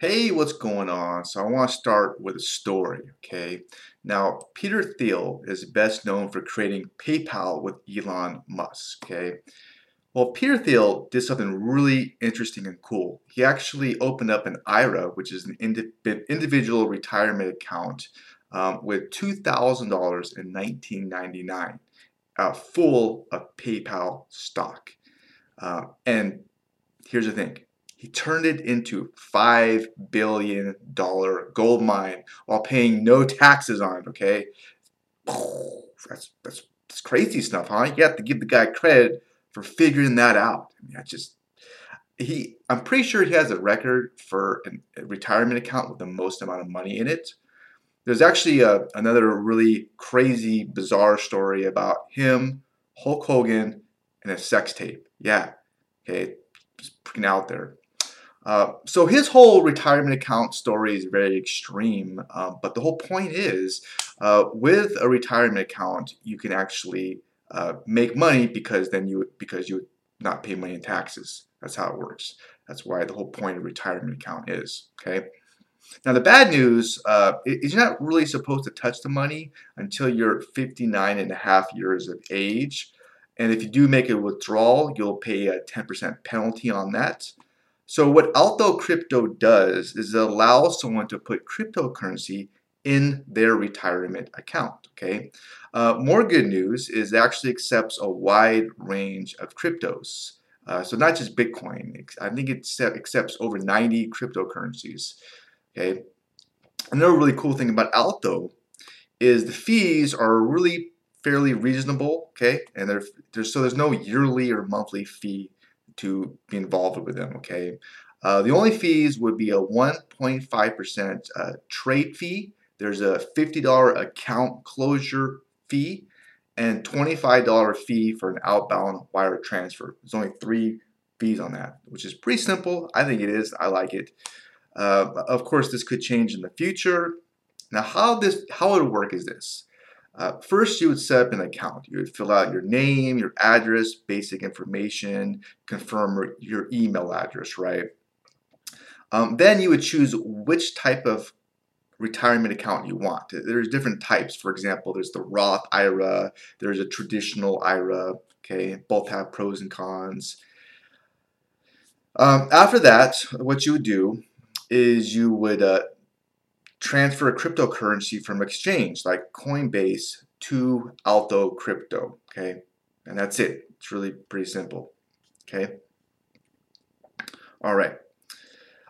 Hey, what's going on? So I want to start with a story, okay? Now, Peter Thiel is best known for creating PayPal with Elon Musk, okay? Well, Peter Thiel did something really interesting and cool. He actually opened up an IRA, which is an indi individual retirement account, um, with $2,000 in 1999, uh, full of PayPal stock. Uh, and here's the thing he turned it into $5 billion gold mine while paying no taxes on it, okay? That's, that's, that's crazy stuff, huh? You have to give the guy credit for figuring that out. I mean, I just, he, I'm pretty sure he has a record for a retirement account with the most amount of money in it. There's actually a, another really crazy, bizarre story about him, Hulk Hogan, and a sex tape. Yeah, okay, just freaking out there. Uh, so his whole retirement account story is very extreme, uh, but the whole point is, uh, with a retirement account, you can actually uh, make money because then you because you not pay money in taxes. That's how it works. That's why the whole point of retirement account is. Okay. Now the bad news uh, is you're not really supposed to touch the money until you're 59 and a half years of age. And if you do make a withdrawal, you'll pay a 10% penalty on that. So what Alto Crypto does is it allows someone to put cryptocurrency in their retirement account. Okay. Uh, more good news is it actually accepts a wide range of cryptos. Uh, so not just Bitcoin. I think it accepts over 90 cryptocurrencies. Okay. Another really cool thing about Alto is the fees are really fairly reasonable. Okay, and they're so there's no yearly or monthly fee to be involved with them, okay? Uh, the only fees would be a 1.5% uh, trade fee. There's a $50 account closure fee and $25 fee for an outbound wire transfer. There's only three fees on that, which is pretty simple. I think it is. I like it. Uh, of course, this could change in the future. Now, how this how it would work is this. Uh, first, you would set up an account. You would fill out your name, your address, basic information, confirm your email address, right? Um, then you would choose which type of retirement account you want. There's different types. For example, there's the Roth IRA, there's a traditional IRA, okay? Both have pros and cons. Um, after that, what you would do is you would uh, transfer a cryptocurrency from exchange like Coinbase to Alto Crypto, okay? And that's it. It's really pretty simple, okay? All right.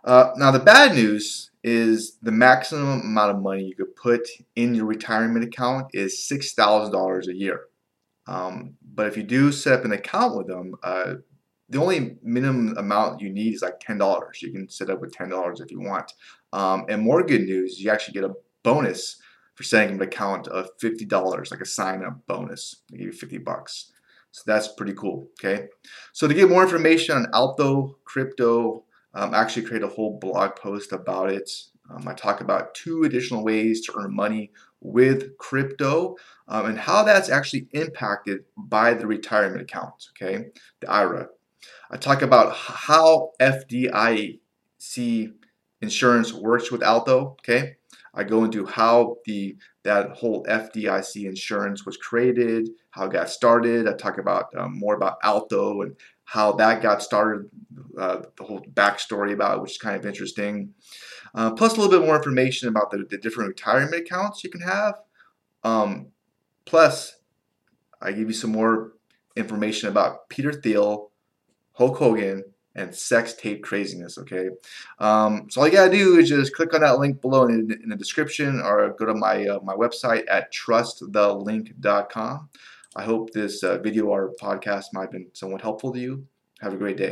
Uh, now the bad news is the maximum amount of money you could put in your retirement account is $6,000 a year. Um, but if you do set up an account with them, uh, the only minimum amount you need is like $10. You can set up with $10 if you want. Um, and more good news, you actually get a bonus for setting an account of $50, like a sign up bonus. They give you 50 bucks. So that's pretty cool, okay? So to get more information on Alto Crypto, um, I actually create a whole blog post about it. Um, I talk about two additional ways to earn money with crypto um, and how that's actually impacted by the retirement account, okay, the IRA. I talk about how FDIC insurance works with Alto. Okay, I go into how the that whole FDIC insurance was created, how it got started. I talk about um, more about Alto and how that got started, uh, the whole backstory about it, which is kind of interesting. Uh, plus, a little bit more information about the, the different retirement accounts you can have. Um, plus, I give you some more information about Peter Thiel, Hulk Hogan, and sex tape craziness, okay? Um, so all you gotta do is just click on that link below in, in the description or go to my, uh, my website at trustthelink.com. I hope this uh, video or podcast might have been somewhat helpful to you. Have a great day.